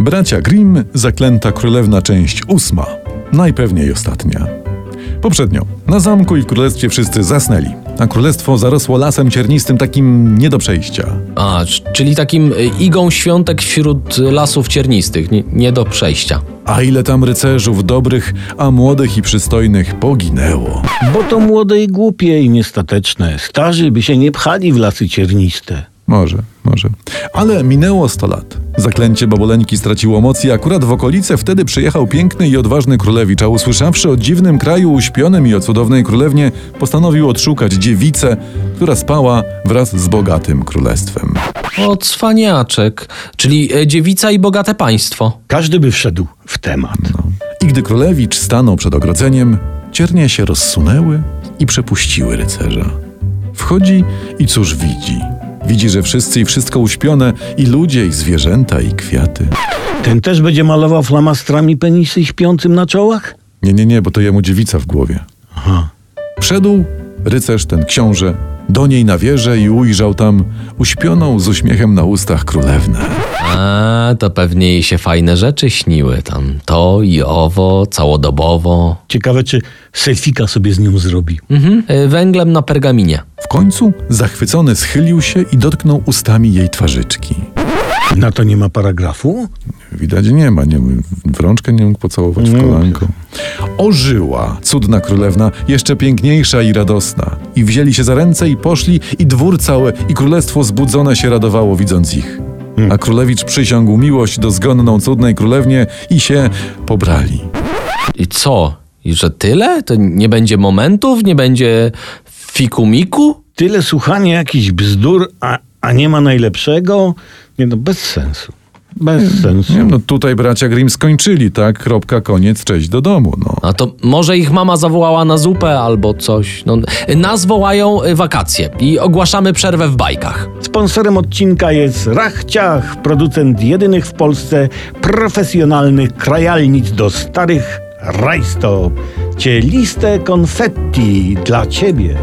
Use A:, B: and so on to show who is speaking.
A: Bracia Grimm, Zaklęta Królewna, część ósma. Najpewniej ostatnia. Poprzednio, na zamku i w królestwie wszyscy zasnęli, a królestwo zarosło lasem ciernistym takim nie do przejścia.
B: A, czyli takim y, igą świątek wśród lasów ciernistych, nie, nie do przejścia.
A: A ile tam rycerzów dobrych, a młodych i przystojnych poginęło.
C: Bo to młode i głupie i niestateczne. Starzy by się nie pchali w lasy cierniste.
A: Może, może. Ale minęło 100 lat. Zaklęcie baboleńki straciło moc i akurat w okolice wtedy przyjechał piękny i odważny królewicz, a usłyszawszy o dziwnym kraju uśpionym i o cudownej królewnie, postanowił odszukać dziewicę, która spała wraz z bogatym królestwem.
B: O, cwaniaczek, czyli y, dziewica i bogate państwo.
C: Każdy by wszedł w temat.
A: I gdy królewicz stanął przed ogrodzeniem, ciernie się rozsunęły i przepuściły rycerza. Wchodzi i cóż widzi? Widzi, że wszyscy i wszystko uśpione, i ludzie, i zwierzęta, i kwiaty.
C: Ten też będzie malował flamastrami penisy śpiącym na czołach?
A: Nie, nie, nie, bo to jemu dziewica w głowie.
C: Aha.
A: Wszedł rycerz, ten książę, do niej na wieżę i ujrzał tam uśpioną z uśmiechem na ustach królewnę.
B: A, to pewnie jej się fajne rzeczy śniły tam. To i owo, całodobowo.
C: Ciekawe, czy selfika sobie z nią zrobi.
B: Mhm. y, Węglem na pergaminie.
A: W końcu zachwycony schylił się i dotknął ustami jej twarzyczki.
C: Na to nie ma paragrafu?
A: Widać nie ma, nie, w rączkę nie mógł pocałować w kolanko. Ożyła cudna królewna, jeszcze piękniejsza i radosna. I wzięli się za ręce i poszli, i dwór całe, i królestwo zbudzone się radowało, widząc ich. A królewicz przysiągł miłość do zgonną cudnej królewnie i się pobrali.
B: I co? I że tyle? To nie będzie momentów? Nie będzie fikumiku?
C: Tyle słuchania jakichś bzdur, a, a nie ma najlepszego? Nie no, bez sensu. Bez sensu.
A: Nie, no tutaj bracia Grimm skończyli, tak? Kropka, koniec, cześć do domu, no.
B: A to może ich mama zawołała na zupę albo coś. No, nas wołają y, wakacje i ogłaszamy przerwę w bajkach.
C: Sponsorem odcinka jest Rachciach, producent jedynych w Polsce profesjonalnych krajalnic do starych rajstop. Cieliste konfetti dla ciebie.